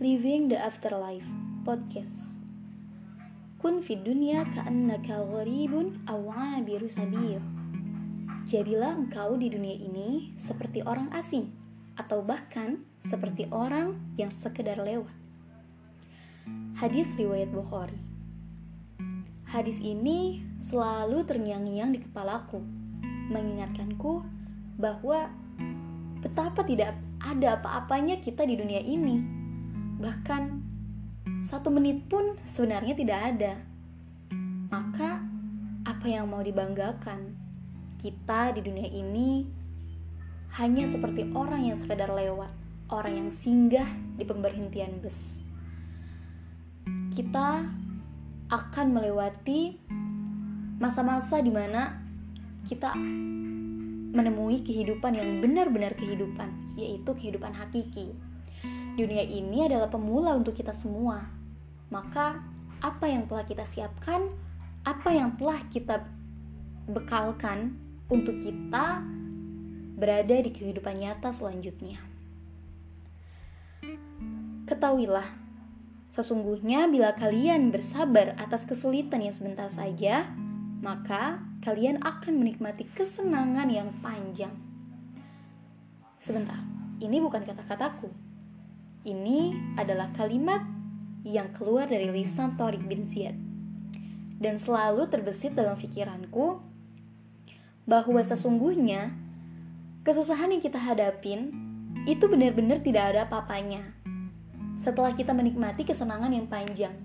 Living the Afterlife Podcast Kun fi dunya ka'annaka gharibun aw 'abiru sabil. Jadilah engkau di dunia ini seperti orang asing atau bahkan seperti orang yang sekedar lewat. Hadis riwayat Bukhari. Hadis ini selalu terngiang-ngiang di kepalaku, mengingatkanku bahwa betapa tidak ada apa-apanya kita di dunia ini. Bahkan satu menit pun sebenarnya tidak ada. Maka apa yang mau dibanggakan? Kita di dunia ini hanya seperti orang yang sekadar lewat, orang yang singgah di pemberhentian bus. Kita akan melewati masa-masa di mana kita menemui kehidupan yang benar-benar kehidupan, yaitu kehidupan hakiki. Dunia ini adalah pemula untuk kita semua. Maka, apa yang telah kita siapkan, apa yang telah kita bekalkan untuk kita berada di kehidupan nyata selanjutnya. Ketahuilah, sesungguhnya bila kalian bersabar atas kesulitan yang sebentar saja, maka kalian akan menikmati kesenangan yang panjang. Sebentar, ini bukan kata-kataku. Ini adalah kalimat yang keluar dari lisan Torik bin Ziyad. Dan selalu terbesit dalam pikiranku bahwa sesungguhnya kesusahan yang kita hadapin itu benar-benar tidak ada apa-apanya. Setelah kita menikmati kesenangan yang panjang,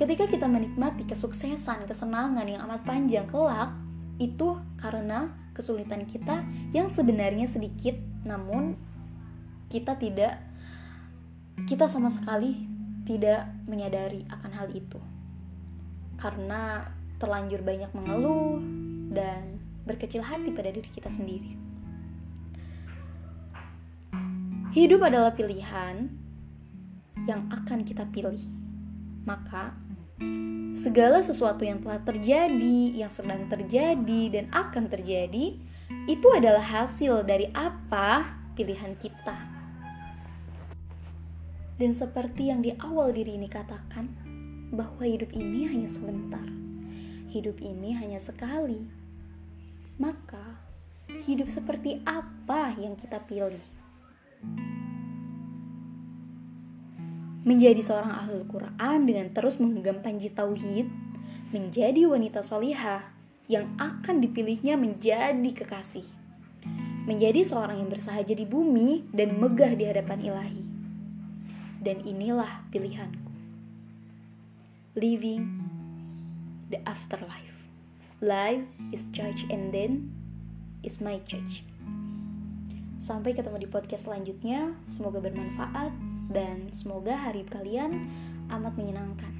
Ketika kita menikmati kesuksesan, kesenangan yang amat panjang kelak, itu karena kesulitan kita yang sebenarnya sedikit, namun kita tidak, kita sama sekali tidak menyadari akan hal itu. Karena terlanjur banyak mengeluh dan berkecil hati pada diri kita sendiri. Hidup adalah pilihan yang akan kita pilih. Maka, segala sesuatu yang telah terjadi, yang sedang terjadi, dan akan terjadi itu adalah hasil dari apa pilihan kita. Dan seperti yang di awal diri ini katakan, bahwa hidup ini hanya sebentar, hidup ini hanya sekali. Maka, hidup seperti apa yang kita pilih? menjadi seorang ahli Quran dengan terus menggenggam panji tauhid, menjadi wanita solihah yang akan dipilihnya menjadi kekasih, menjadi seorang yang bersahaja di bumi dan megah di hadapan ilahi. Dan inilah pilihanku. Living the afterlife. Life is church and then is my church. Sampai ketemu di podcast selanjutnya. Semoga bermanfaat dan semoga hari kalian amat menyenangkan.